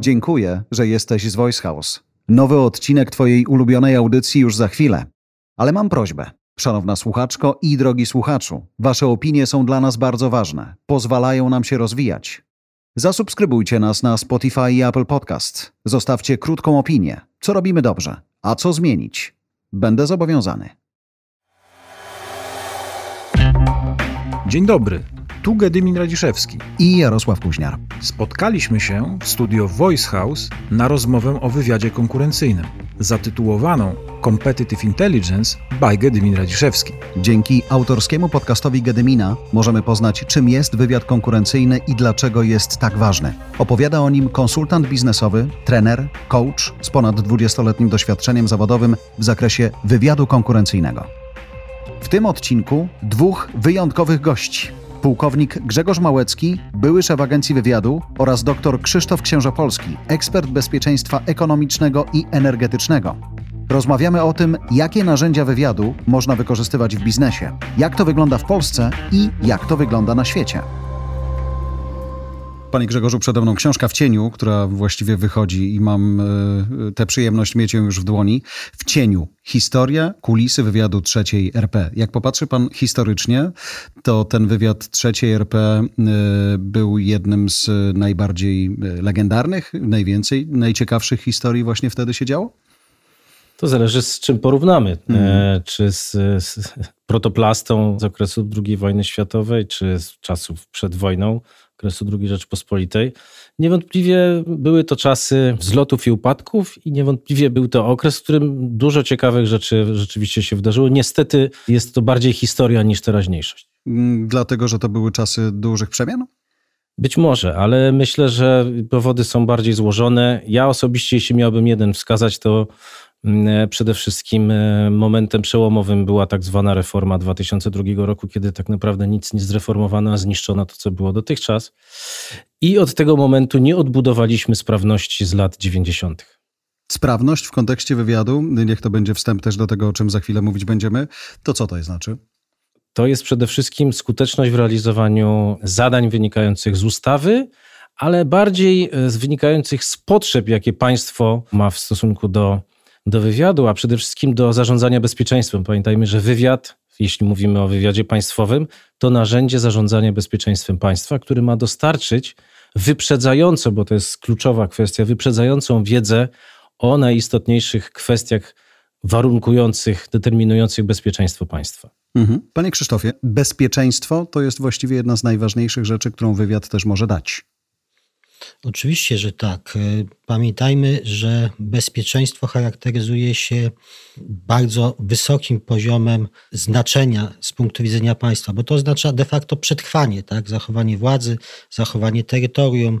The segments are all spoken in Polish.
Dziękuję, że jesteś z Voice House. Nowy odcinek Twojej ulubionej audycji już za chwilę. Ale mam prośbę. Szanowna słuchaczko i drogi słuchaczu, Wasze opinie są dla nas bardzo ważne. Pozwalają nam się rozwijać. Zasubskrybujcie nas na Spotify i Apple Podcast. Zostawcie krótką opinię. Co robimy dobrze, a co zmienić? Będę zobowiązany. Dzień dobry, tu Gedymin Radziszewski. I Jarosław Kuźniar. Spotkaliśmy się w studio Voice House na rozmowę o wywiadzie konkurencyjnym, zatytułowaną Competitive Intelligence by Gedymin Radziszewski. Dzięki autorskiemu podcastowi Gedymina możemy poznać, czym jest wywiad konkurencyjny i dlaczego jest tak ważny. Opowiada o nim konsultant biznesowy, trener, coach z ponad 20-letnim doświadczeniem zawodowym w zakresie wywiadu konkurencyjnego. W tym odcinku dwóch wyjątkowych gości. Pułkownik Grzegorz Małecki, były szef agencji wywiadu oraz dr Krzysztof Księżopolski, ekspert bezpieczeństwa ekonomicznego i energetycznego. Rozmawiamy o tym, jakie narzędzia wywiadu można wykorzystywać w biznesie, jak to wygląda w Polsce i jak to wygląda na świecie. Panie Grzegorzu, przede mną książka w cieniu, która właściwie wychodzi i mam y, tę przyjemność mieć ją już w dłoni. W cieniu. Historia, kulisy wywiadu trzeciej RP. Jak popatrzy pan historycznie, to ten wywiad trzeciej RP y, był jednym z najbardziej legendarnych, najwięcej, najciekawszych historii właśnie wtedy się działo? To zależy z czym porównamy. Mm. E, czy z, z protoplastą z okresu II wojny światowej, czy z czasów przed wojną okresu II Rzeczpospolitej. Niewątpliwie były to czasy wzlotów i upadków i niewątpliwie był to okres, w którym dużo ciekawych rzeczy rzeczywiście się wydarzyło. Niestety jest to bardziej historia niż teraźniejszość. Mm, dlatego, że to były czasy dużych przemian? Być może, ale myślę, że powody są bardziej złożone. Ja osobiście, jeśli miałbym jeden wskazać, to przede wszystkim e, momentem przełomowym była tak zwana reforma 2002 roku, kiedy tak naprawdę nic nie zreformowano, a zniszczono to, co było dotychczas. I od tego momentu nie odbudowaliśmy sprawności z lat 90. Sprawność w kontekście wywiadu, niech to będzie wstęp też do tego, o czym za chwilę mówić będziemy, to co to znaczy? To jest przede wszystkim skuteczność w realizowaniu zadań wynikających z ustawy, ale bardziej e, z wynikających z potrzeb, jakie państwo ma w stosunku do do wywiadu, a przede wszystkim do zarządzania bezpieczeństwem. Pamiętajmy, że wywiad, jeśli mówimy o wywiadzie państwowym, to narzędzie zarządzania bezpieczeństwem państwa, który ma dostarczyć wyprzedzająco, bo to jest kluczowa kwestia, wyprzedzającą wiedzę o najistotniejszych kwestiach warunkujących, determinujących bezpieczeństwo państwa. Mhm. Panie Krzysztofie, bezpieczeństwo to jest właściwie jedna z najważniejszych rzeczy, którą wywiad też może dać. Oczywiście, że tak. E, pamiętajmy, że bezpieczeństwo charakteryzuje się bardzo wysokim poziomem znaczenia z punktu widzenia państwa, bo to oznacza de facto przetrwanie, tak? zachowanie władzy, zachowanie terytorium,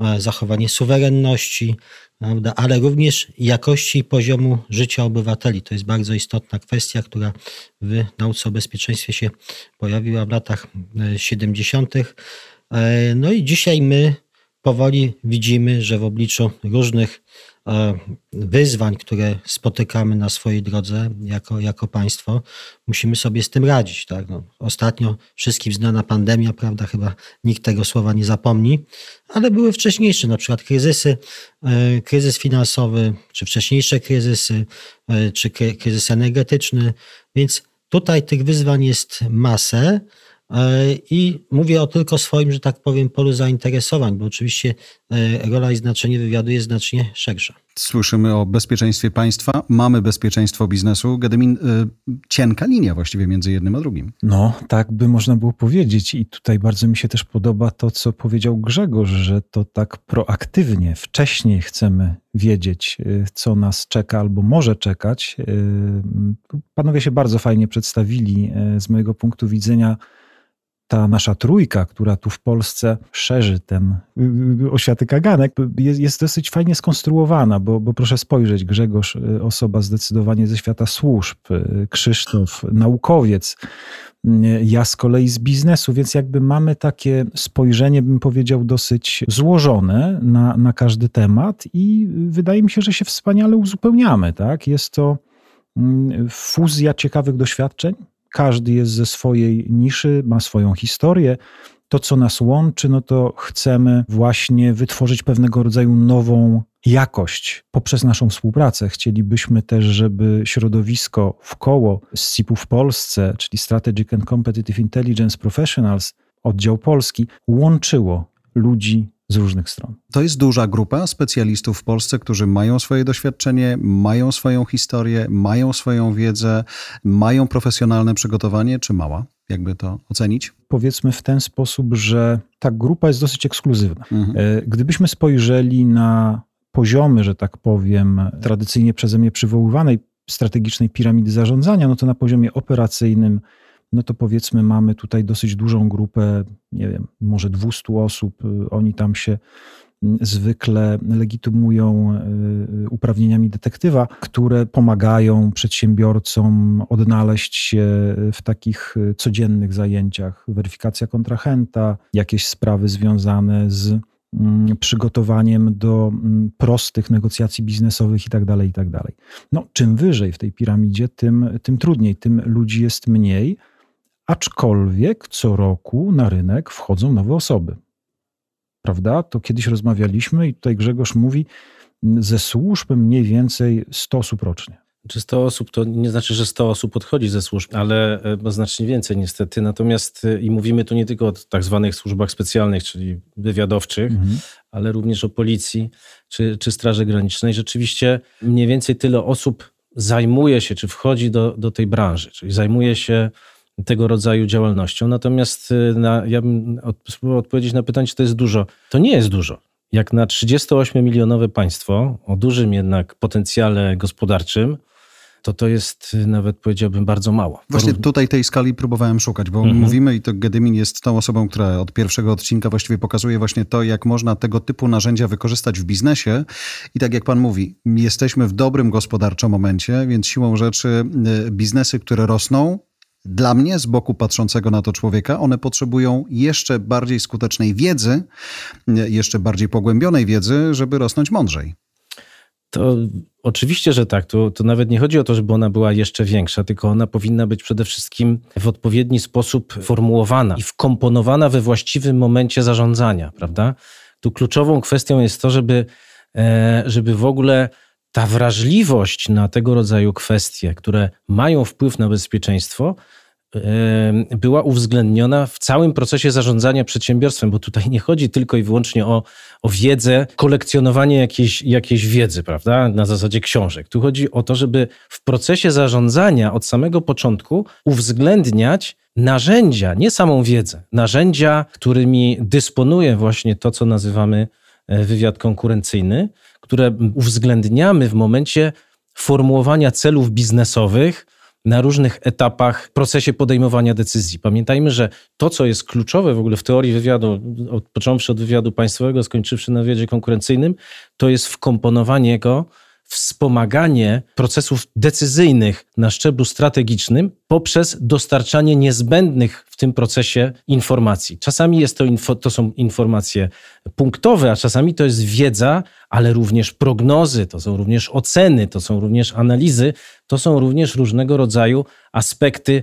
e, zachowanie suwerenności, prawda? ale również jakości i poziomu życia obywateli. To jest bardzo istotna kwestia, która w nauce o bezpieczeństwie się pojawiła w latach 70. E, no i dzisiaj my powoli widzimy, że w obliczu różnych e, wyzwań, które spotykamy na swojej drodze jako, jako państwo, musimy sobie z tym radzić. Tak? No, ostatnio wszystkim znana pandemia, prawda, chyba nikt tego słowa nie zapomni, ale były wcześniejsze, na przykład kryzysy, e, kryzys finansowy, czy wcześniejsze kryzysy, e, czy kryzys energetyczny, więc tutaj tych wyzwań jest masę. E, I mówię o tylko swoim, że tak powiem, polu zainteresowań, bo oczywiście e, rola i znaczenie wywiadu jest znacznie szersza. Słyszymy o bezpieczeństwie państwa, mamy bezpieczeństwo biznesu. Gedymin, e, cienka linia właściwie między jednym a drugim. No, tak by można było powiedzieć. I tutaj bardzo mi się też podoba to, co powiedział Grzegorz, że to tak proaktywnie, wcześniej chcemy wiedzieć, co nas czeka albo może czekać. Panowie się bardzo fajnie przedstawili z mojego punktu widzenia ta nasza trójka, która tu w Polsce szerzy ten y, y, oświaty kaganek, jest, jest dosyć fajnie skonstruowana, bo, bo proszę spojrzeć, Grzegorz, y, osoba zdecydowanie ze świata służb, Krzysztof, naukowiec, ja z kolei z biznesu, więc jakby mamy takie spojrzenie, bym powiedział, dosyć złożone na, na każdy temat i wydaje mi się, że się wspaniale uzupełniamy. Tak? Jest to mm, fuzja ciekawych doświadczeń, każdy jest ze swojej niszy, ma swoją historię, to, co nas łączy, no to chcemy właśnie wytworzyć pewnego rodzaju nową jakość poprzez naszą współpracę. Chcielibyśmy też, żeby środowisko w koło SIP-u w Polsce, czyli Strategic and Competitive Intelligence Professionals, oddział polski, łączyło ludzi z różnych stron. To jest duża grupa specjalistów w Polsce, którzy mają swoje doświadczenie, mają swoją historię, mają swoją wiedzę, mają profesjonalne przygotowanie, czy mała? Jakby to ocenić? Powiedzmy w ten sposób, że ta grupa jest dosyć ekskluzywna. Mhm. E, gdybyśmy spojrzeli na poziomy, że tak powiem, tradycyjnie przeze mnie przywoływanej strategicznej piramidy zarządzania, no to na poziomie operacyjnym no to powiedzmy mamy tutaj dosyć dużą grupę, nie wiem, może 200 osób. Oni tam się mm, zwykle legitymują y, uprawnieniami detektywa, które pomagają przedsiębiorcom odnaleźć się w takich y, codziennych zajęciach. Weryfikacja kontrahenta, jakieś sprawy związane z mm, przygotowaniem do mm, prostych negocjacji biznesowych i tak dalej, i tak. No, czym wyżej w tej piramidzie, tym, tym trudniej, tym ludzi jest mniej aczkolwiek co roku na rynek wchodzą nowe osoby. Prawda? To kiedyś rozmawialiśmy i tutaj Grzegorz mówi, ze służb mniej więcej 100 osób rocznie. Czy 100 osób to nie znaczy, że 100 osób odchodzi ze służb, ale e, znacznie więcej niestety. Natomiast e, i mówimy tu nie tylko o tak zwanych służbach specjalnych, czyli wywiadowczych, mhm. ale również o policji czy, czy Straży Granicznej. Rzeczywiście mniej więcej tyle osób zajmuje się, czy wchodzi do, do tej branży, czyli zajmuje się tego rodzaju działalnością. Natomiast y, na, ja bym spróbował odpowiedzieć na pytanie, czy to jest dużo. To nie jest dużo. Jak na 38-milionowe państwo o dużym jednak potencjale gospodarczym, to to jest y, nawet powiedziałbym bardzo mało. Właśnie tutaj tej skali próbowałem szukać, bo mhm. mówimy i to Gedymin jest tą osobą, która od pierwszego odcinka właściwie pokazuje właśnie to, jak można tego typu narzędzia wykorzystać w biznesie. I tak jak pan mówi, jesteśmy w dobrym gospodarczo momencie, więc siłą rzeczy y, biznesy, które rosną, dla mnie, z boku patrzącego na to człowieka, one potrzebują jeszcze bardziej skutecznej wiedzy, jeszcze bardziej pogłębionej wiedzy, żeby rosnąć mądrzej. To oczywiście, że tak. To, to nawet nie chodzi o to, żeby ona była jeszcze większa, tylko ona powinna być przede wszystkim w odpowiedni sposób formułowana i wkomponowana we właściwym momencie zarządzania, prawda? Tu kluczową kwestią jest to, żeby, e, żeby w ogóle ta wrażliwość na tego rodzaju kwestie, które mają wpływ na bezpieczeństwo, była uwzględniona w całym procesie zarządzania przedsiębiorstwem, bo tutaj nie chodzi tylko i wyłącznie o, o wiedzę, kolekcjonowanie jakiejś, jakiejś wiedzy, prawda, na zasadzie książek. Tu chodzi o to, żeby w procesie zarządzania od samego początku uwzględniać narzędzia, nie samą wiedzę, narzędzia, którymi dysponuje właśnie to, co nazywamy e, wywiad konkurencyjny, które uwzględniamy w momencie formułowania celów biznesowych na różnych etapach procesie podejmowania decyzji. Pamiętajmy, że to, co jest kluczowe w ogóle w teorii wywiadu, od, począwszy od wywiadu państwowego, skończywszy na wywiadzie konkurencyjnym, to jest wkomponowanie go wspomaganie procesów decyzyjnych na szczeblu strategicznym poprzez dostarczanie niezbędnych w tym procesie informacji. Czasami jest to, info, to są informacje punktowe, a czasami to jest wiedza, ale również prognozy, to są również oceny, to są również analizy, to są również różnego rodzaju aspekty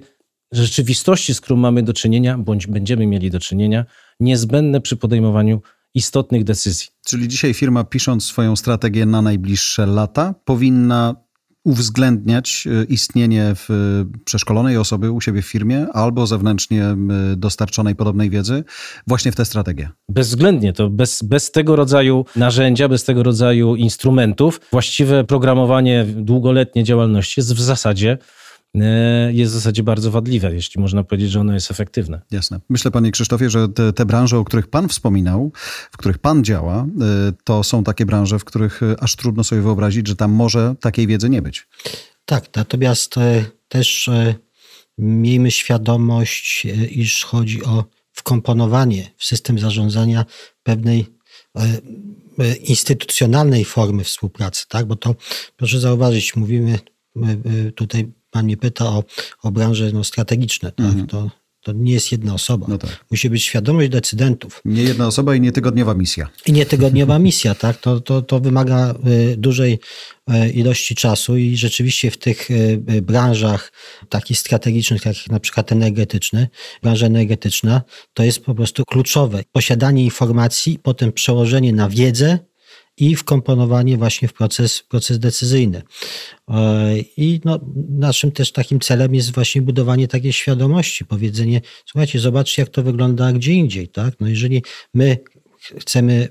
rzeczywistości, z którą mamy do czynienia, bądź będziemy mieli do czynienia, niezbędne przy podejmowaniu istotnych decyzji. Czyli dzisiaj firma, pisząc swoją strategię na najbliższe lata, powinna uwzględniać e, istnienie w przeszkolonej osoby u siebie w firmie albo zewnętrznie dostarczonej podobnej wiedzy właśnie w tę strategię. Bezwzględnie to bez, bez tego rodzaju narzędzia, bez tego rodzaju instrumentów, właściwe programowanie długoletniej działalności jest w zasadzie E, jest w zasadzie bardzo wadliwe, jeśli można powiedzieć, że ono jest efektywne. Jasne. Myślę, panie Krzysztofie, że te, te branże, o których pan wspominał, w których pan działa, e, to są takie branże, w których e, aż trudno sobie wyobrazić, że tam może takiej wiedzy nie być. Tak, natomiast też miejmy świadomość, iż chodzi o wkomponowanie w system zarządzania pewnej instytucjonalnej formy współpracy, tak? Bo to proszę zauważyć, mówimy tutaj Pan mnie pyta o, o branże no, strategiczne. Tak? Mhm. To To nie jest jedna osoba. No tak. Musi być świadomość decydentów. Nie jedna osoba i nie tygodniowa misja. I nie tygodniowa misja, tak? To, to, to wymaga y, dużej y, ilości czasu i rzeczywiście w tych y, branżach takich strategicznych, jak na przykład energetyczny, branża energetyczna, to jest po prostu kluczowe. Posiadanie informacji, potem przełożenie na wiedzę, i wkomponowanie właśnie w proces, proces decyzyjny. E, I no, naszym też takim celem jest właśnie budowanie takiej świadomości, powiedzenie, słuchajcie, zobaczcie, jak to wygląda gdzie indziej. Tak? No jeżeli my chcemy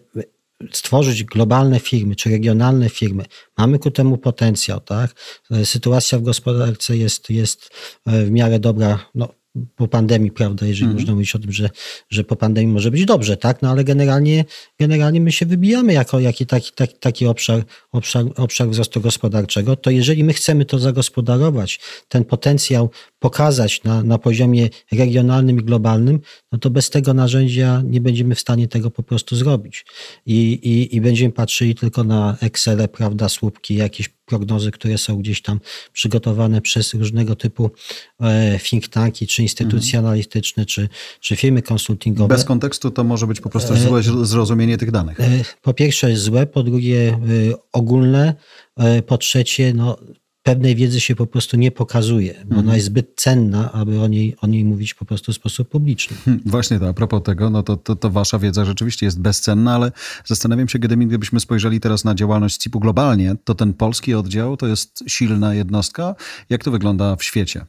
stworzyć globalne firmy czy regionalne firmy, mamy ku temu potencjał, tak? E, sytuacja w gospodarce jest, jest e, w miarę dobra, no, po pandemii, prawda, jeżeli mm. można mówić o tym, że, że po pandemii może być dobrze, tak, no ale generalnie, generalnie my się wybijamy jako jaki taki, taki, taki obszar, obszar, obszar wzrostu gospodarczego, to jeżeli my chcemy to zagospodarować, ten potencjał pokazać na, na poziomie regionalnym i globalnym, no to bez tego narzędzia nie będziemy w stanie tego po prostu zrobić. I, i, i będziemy patrzyli tylko na Excel, prawda, słupki, jakieś prognozy, które są gdzieś tam przygotowane przez różnego typu e, think tanki, czy instytucje mhm. analityczne, czy, czy firmy konsultingowe. Bez kontekstu to może być po prostu złe e, zrozumienie tych danych. E, po pierwsze złe, po drugie ogólne, po trzecie no, pewnej wiedzy się po prostu nie pokazuje. Bo mhm. Ona jest zbyt cenna, aby o niej, o niej mówić po prostu w sposób publiczny. Hmm, właśnie to, a propos tego, no to, to, to wasza wiedza rzeczywiście jest bezcenna, ale zastanawiam się, Gedemin, gdybyśmy spojrzeli teraz na działalność CIP-u globalnie, to ten polski oddział to jest silna jednostka. Jak to wygląda w świecie?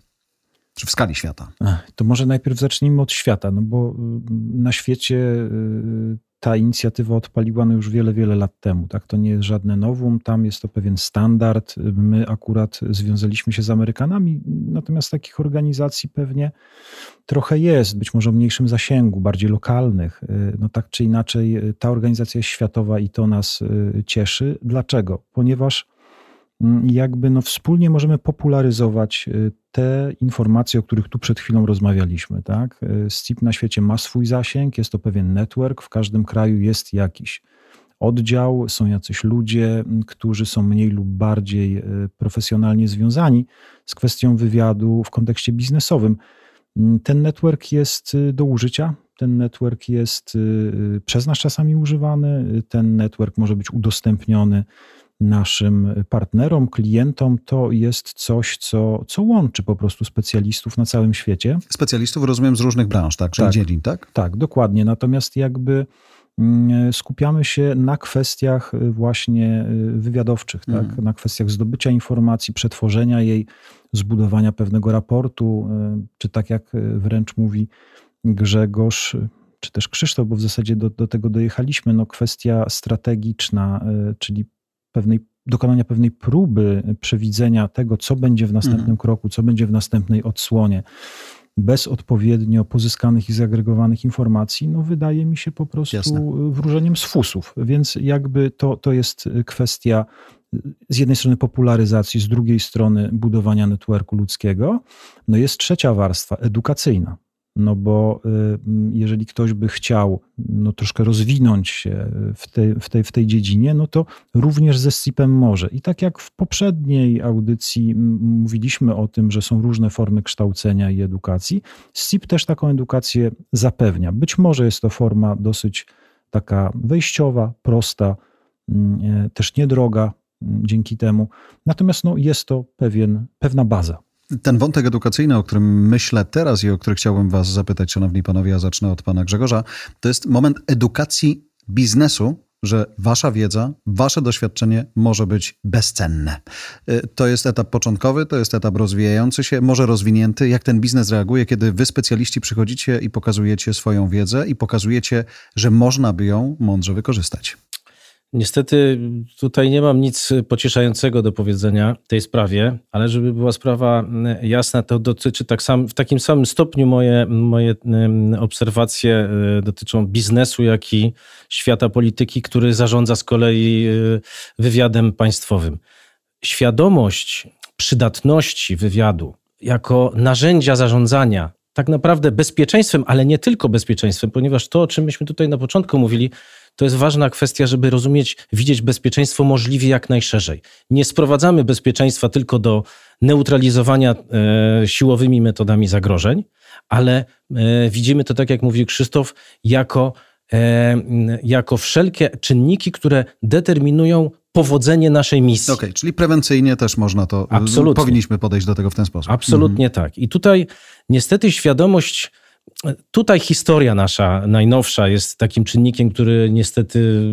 Czy w skali świata? To może najpierw zacznijmy od świata, no bo y, na świecie y, ta inicjatywa odpaliła no już wiele, wiele lat temu. Tak? To nie jest żadne nowum, tam jest to pewien standard. My akurat związaliśmy się z Amerykanami, natomiast takich organizacji pewnie trochę jest, być może o mniejszym zasięgu, bardziej lokalnych. No tak czy inaczej, ta organizacja jest światowa i to nas y, cieszy. Dlaczego? Ponieważ jakby no wspólnie możemy popularyzować y, te informacje, o których tu przed chwilą rozmawialiśmy. Tak? SCIP na świecie ma swój zasięg, jest to pewien network, w każdym kraju jest jakiś oddział, są jacyś ludzie, którzy są mniej lub bardziej e, profesjonalnie związani z kwestią wywiadu w kontekście biznesowym. Ten network jest do użycia, ten network jest przez nas czasami używany, ten network może być udostępniony naszym partnerom, klientom, to jest coś, co, co łączy po prostu specjalistów na całym świecie. Specjalistów rozumiem z różnych branż, tak? Czyli tak, dziedzin, tak? Tak, dokładnie. Natomiast jakby mm, skupiamy się na kwestiach y, właśnie y, wywiadowczych, tak? Mhm. na kwestiach zdobycia informacji, przetworzenia jej, zbudowania pewnego raportu, y, czy tak jak wręcz mówi Grzegorz, czy też Krzysztof, bo w zasadzie do, do tego dojechaliśmy, no kwestia strategiczna, czyli pewnej, dokonania pewnej próby przewidzenia tego, co będzie w następnym mhm. kroku, co będzie w następnej odsłonie, bez odpowiednio pozyskanych i zagregowanych informacji, no wydaje mi się po prostu Jasne. wróżeniem z fusów. Więc jakby to, to jest kwestia z jednej strony popularyzacji, z drugiej strony budowania networku ludzkiego. No jest trzecia warstwa, edukacyjna. No bo y, jeżeli ktoś by chciał no, troszkę rozwinąć się w tej, w, tej, w tej dziedzinie, no to również ze SIP-em może. I tak jak w poprzedniej audycji mówiliśmy o tym, że są różne formy kształcenia i edukacji, SIP też taką edukację zapewnia. Być może jest to forma dosyć taka wejściowa, prosta, e, też niedroga dzięki temu. Natomiast no, jest to pewien, pewna baza. Ten wątek edukacyjny, o którym myślę teraz i o który chciałbym Was zapytać, szanowni panowie, a zacznę od pana Grzegorza, to jest moment edukacji biznesu, że wasza wiedza, wasze doświadczenie może być bezcenne. Y, to jest etap początkowy, to jest etap rozwijający się, może rozwinięty. Jak ten biznes reaguje, kiedy wy specjaliści przychodzicie i pokazujecie swoją wiedzę i pokazujecie, że można by ją mądrze wykorzystać? Niestety tutaj nie mam nic pocieszającego do powiedzenia w tej sprawie, ale żeby była sprawa mm, jasna, to dotyczy tak sam, w takim samym stopniu moje, moje mm, obserwacje y, dotyczą biznesu, jak i świata polityki, który zarządza z kolei y, wywiadem państwowym. Świadomość przydatności wywiadu jako narzędzia zarządzania tak naprawdę bezpieczeństwem, ale nie tylko bezpieczeństwem, ponieważ to, o czym myśmy tutaj na początku mówili, to jest ważna kwestia, żeby rozumieć, widzieć bezpieczeństwo możliwie jak najszerzej. Nie sprowadzamy bezpieczeństwa tylko do neutralizowania e, siłowymi metodami zagrożeń, ale e, widzimy to, tak jak mówił Krzysztof, jako, e, jako wszelkie czynniki, które determinują powodzenie naszej misji. Okej, okay, czyli prewencyjnie też można to. Absolutnie. Powinniśmy podejść do tego w ten sposób. Absolutnie mhm. tak. I tutaj niestety świadomość Tutaj historia nasza najnowsza jest takim czynnikiem, który niestety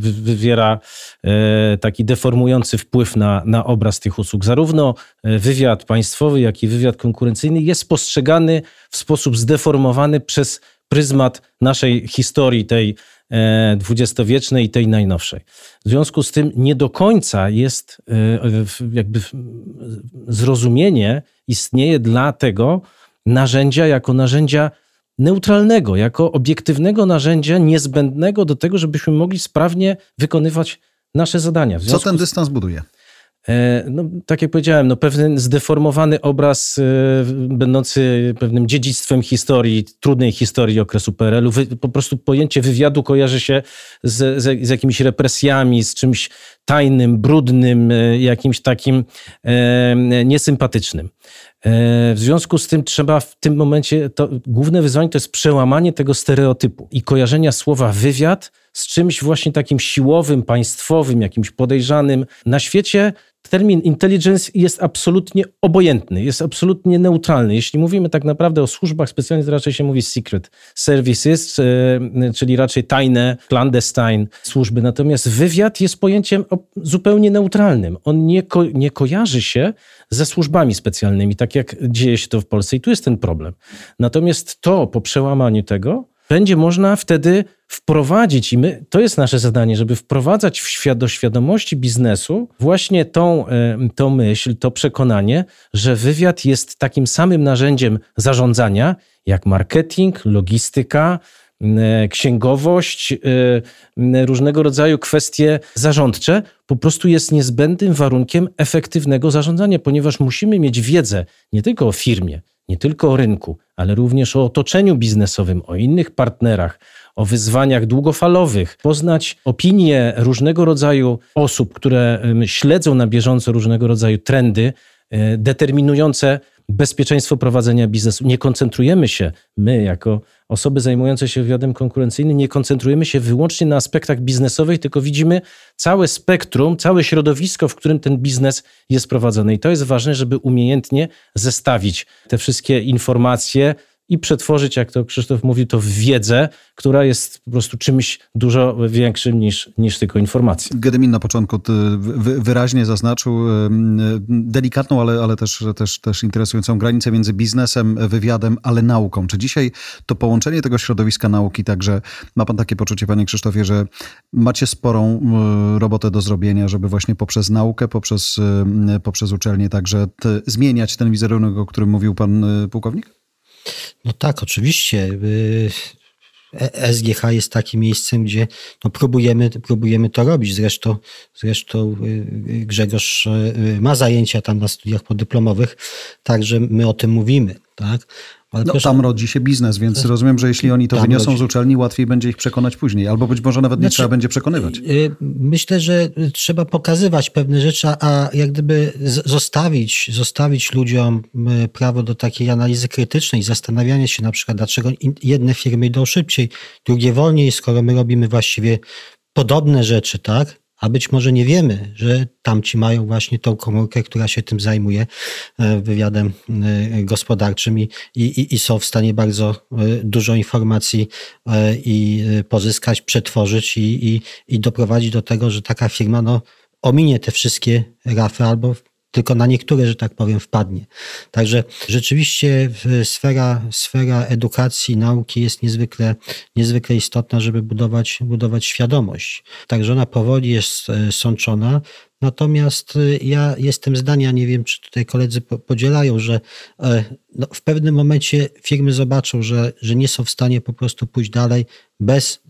wywiera e, taki deformujący wpływ na, na obraz tych usług. Zarówno e, wywiad państwowy, jak i wywiad konkurencyjny jest postrzegany w sposób zdeformowany przez pryzmat naszej historii, tej e, dwudziestowiecznej i tej najnowszej. W związku z tym nie do końca jest jakby zrozumienie istnieje dla tego, narzędzia jako narzędzia neutralnego, jako obiektywnego narzędzia niezbędnego do tego, żebyśmy mogli sprawnie wykonywać nasze zadania. Co ten dystans buduje? E, no, tak jak powiedziałem, no, pewien zdeformowany obraz, e, będący pewnym dziedzictwem historii, trudnej historii okresu PRL-u. Po prostu pojęcie wywiadu kojarzy się z, z, z jakimiś represjami, z czymś tajnym, brudnym, e, jakimś takim e, niesympatycznym. E, w związku z tym trzeba w tym momencie, to główne wyzwanie to jest przełamanie tego stereotypu i kojarzenia słowa wywiad z czymś właśnie takim siłowym, państwowym, jakimś podejrzanym. Na świecie termin intelligence jest absolutnie obojętny, jest absolutnie neutralny. Jeśli mówimy tak naprawdę o służbach specjalnych, to raczej się mówi secret services, e, czyli raczej tajne, clandestine służby. Natomiast wywiad jest pojęciem zupełnie neutralnym. On nie, ko nie kojarzy się ze służbami specjalnymi, tak jak dzieje się to w Polsce. I tu jest ten problem. Natomiast to po przełamaniu tego będzie można wtedy wprowadzić, i my, to jest nasze zadanie, żeby wprowadzać w świat, do świadomości biznesu właśnie tą, e, tą myśl, to przekonanie, że wywiad jest takim samym narzędziem zarządzania jak marketing, logistyka, e, księgowość, e, różnego rodzaju kwestie zarządcze, po prostu jest niezbędnym warunkiem efektywnego zarządzania, ponieważ musimy mieć wiedzę nie tylko o firmie, nie tylko o rynku, ale również o otoczeniu biznesowym, o innych partnerach, o wyzwaniach długofalowych, poznać opinie różnego rodzaju osób, które śledzą na bieżąco różnego rodzaju trendy e, determinujące bezpieczeństwo prowadzenia biznesu. Nie koncentrujemy się, my jako osoby zajmujące się wywiadem konkurencyjnym, nie koncentrujemy się wyłącznie na aspektach biznesowych, tylko widzimy całe spektrum, całe środowisko, w którym ten biznes jest prowadzony. I to jest ważne, żeby umiejętnie zestawić te wszystkie informacje, i przetworzyć, jak to Krzysztof mówił, to w wiedzę, która jest po prostu czymś dużo większym niż, niż tylko informacja. Gedemin na początku wyraźnie zaznaczył delikatną, ale, ale też, też, też interesującą granicę między biznesem, wywiadem, ale nauką. Czy dzisiaj to połączenie tego środowiska nauki, także ma pan takie poczucie, panie Krzysztofie, że macie sporą robotę do zrobienia, żeby właśnie poprzez naukę, poprzez, poprzez uczelnię także zmieniać ten wizerunek, o którym mówił pan y, pułkownik? No tak, oczywiście. Y, e, SGH jest takim miejscem, gdzie no próbujemy, próbujemy to robić. Zresztą, zresztą y, Grzegorz ma zajęcia tam na studiach podyplomowych, także my o tym mówimy. Tak? Ale no, tam rodzi się biznes, więc rozumiem, że jeśli oni to wyniosą rodzi... z uczelni, łatwiej będzie ich przekonać później. Albo być może nawet nie znaczy, trzeba będzie przekonywać. Y, myślę, że trzeba pokazywać pewne rzeczy, a jak gdyby zostawić, zostawić ludziom y, prawo do takiej analizy krytycznej, zastanawiania się na przykład, dlaczego jedne firmy idą szybciej, drugie wolniej, skoro my robimy właściwie podobne rzeczy, tak? A być może nie wiemy, że tamci mają właśnie tą komórkę, która się tym zajmuje, e, wywiadem e, gospodarczym i, i, i są w stanie bardzo e, dużo informacji i pozyskać, przetworzyć i, i, i doprowadzić do tego, że taka firma no, ominie te wszystkie rafy albo tylko na niektóre, że tak powiem, wpadnie. Także rzeczywiście sfera, sfera edukacji, nauki jest niezwykle, niezwykle istotna, żeby budować, budować świadomość. Także ona powoli jest e, sączona. Natomiast e, ja jestem zdania, nie wiem, czy tutaj koledzy podzielają, że e, no, w pewnym momencie firmy zobaczą, że, że nie są w stanie po prostu pójść dalej bez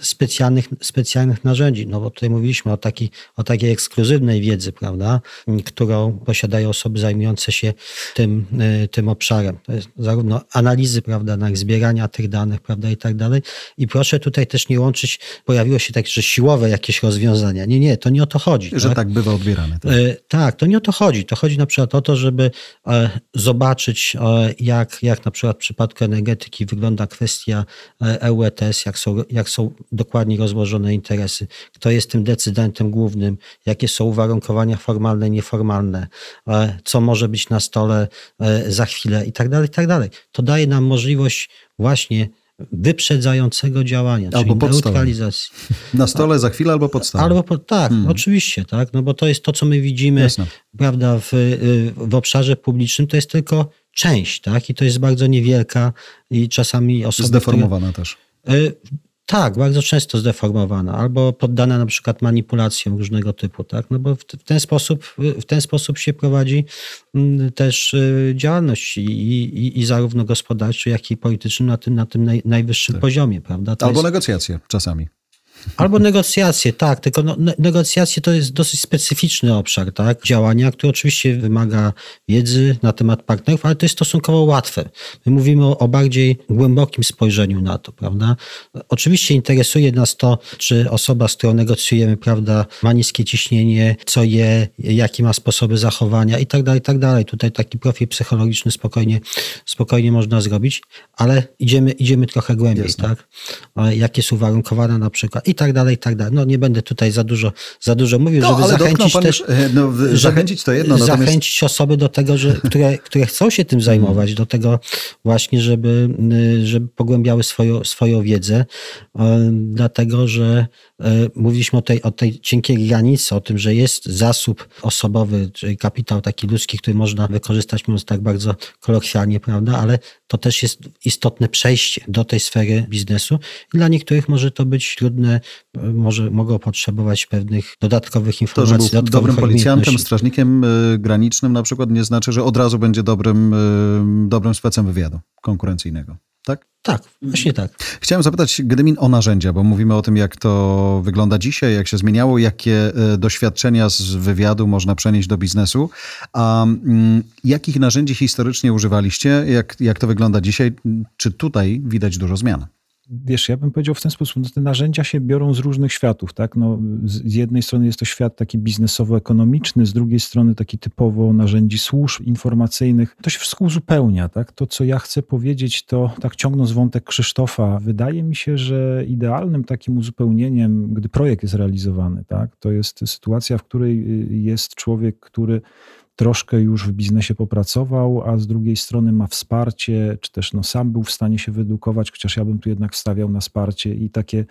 specjalnych, specjalnych narzędzi. No bo tutaj mówiliśmy o, taki, o takiej ekskluzywnej wiedzy, prawda, którą posiadają osoby zajmujące się tym, y, tym obszarem. To jest zarówno analizy, prawda, zbierania tych danych, prawda, i tak dalej. I proszę tutaj też nie łączyć, pojawiło się tak, że siłowe jakieś rozwiązania. Nie, nie, to nie o to chodzi. Że tak, tak bywa odbierane. Tak? Y, tak, to nie o to chodzi. To chodzi na przykład o to, żeby e, zobaczyć, e, jak, jak na przykład w przypadku energetyki wygląda kwestia EUETS, jak są, jak są dokładnie rozłożone interesy, kto jest tym decydentem głównym, jakie są uwarunkowania formalne, nieformalne, e, co może być na stole e, za chwilę i tak dalej, i tak dalej. To daje nam możliwość właśnie wyprzedzającego działania, albo czyli neutralizacji. Na stole za chwilę albo pod stołem. Albo pod, tak, hmm. oczywiście, tak, no bo to jest to, co my widzimy, Jasne. prawda, w, y, w obszarze publicznym, to jest tylko część, tak, i to jest bardzo niewielka i czasami osoba... Zdeformowana które, też. Y, tak, bardzo często zdeformowana albo poddana na przykład manipulacjom różnego typu, tak? No bo w, ten sposób, w ten sposób się prowadzi mm, też y, działalność i, i, i zarówno gospodarczy, jak i polityczny na tym, na tym naj, najwyższym tak. poziomie, prawda? To albo jest... negocjacje czasami. Albo negocjacje, tak, tylko no, negocjacje to jest dosyć specyficzny obszar tak, działania, który oczywiście wymaga wiedzy na temat partnerów, ale to jest stosunkowo łatwe. My mówimy o, o bardziej głębokim spojrzeniu na to, prawda? Oczywiście interesuje nas to, czy osoba, z którą negocjujemy, prawda, ma niskie ciśnienie, co je, jakie ma sposoby zachowania i tak dalej, i tak dalej. Tutaj taki profil psychologiczny spokojnie, spokojnie można zrobić, ale idziemy, idziemy trochę głębiej, Jasne. tak? Jakie są uwarunkowania na przykład i tak dalej, i tak dalej. No nie będę tutaj za dużo, za dużo mówił, no, żeby zachęcić też... E, no, zachęcić to jedno. Natomiast... Zachęcić osoby do tego, że, które, które chcą się tym zajmować, do tego właśnie, żeby, y, żeby pogłębiały swoją, swoją wiedzę, e, dlatego, że e, mówiliśmy o tej, o tej cienkiej granicy, o tym, że jest zasób osobowy, czyli kapitał taki ludzki, który można wykorzystać, mówiąc tak bardzo kolokwialnie, prawda, ale to też jest istotne przejście do tej sfery biznesu i dla niektórych może to być trudne, może mogą potrzebować pewnych dodatkowych informacji. To, że był dobrym policjantem, strażnikiem y, granicznym na przykład nie znaczy, że od razu będzie dobrym, y, dobrym specem wywiadu konkurencyjnego. Tak? Tak, właśnie tak. Chciałem zapytać Gdymin o narzędzia, bo mówimy o tym, jak to wygląda dzisiaj, jak się zmieniało, jakie y, doświadczenia z wywiadu można przenieść do biznesu. A mm, jakich narzędzi historycznie używaliście? Jak, jak to wygląda dzisiaj? Czy tutaj widać dużo zmian? Wiesz, ja bym powiedział w ten sposób, no te narzędzia się biorą z różnych światów, tak? No, z jednej strony jest to świat taki biznesowo-ekonomiczny, z drugiej strony taki typowo narzędzi służb informacyjnych. To się wszystko uzupełnia, tak? To, co ja chcę powiedzieć, to tak ciągnąc wątek Krzysztofa, wydaje mi się, że idealnym takim uzupełnieniem, gdy projekt jest realizowany, tak? To jest sytuacja, w której y, jest człowiek, który troszkę już w biznesie popracował, a z drugiej strony ma wsparcie, czy też no sam był w stanie się wyedukować, chociaż ja bym tu jednak stawiał na wsparcie i takie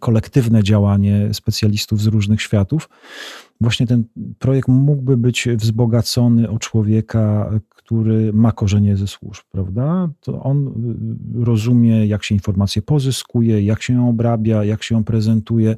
kolektywne działanie specjalistów z różnych światów. Właśnie ten projekt mógłby być wzbogacony o człowieka, który ma korzenie ze służb, prawda? To on y, rozumie, jak się informacje pozyskuje, jak się ją obrabia, jak się ją prezentuje.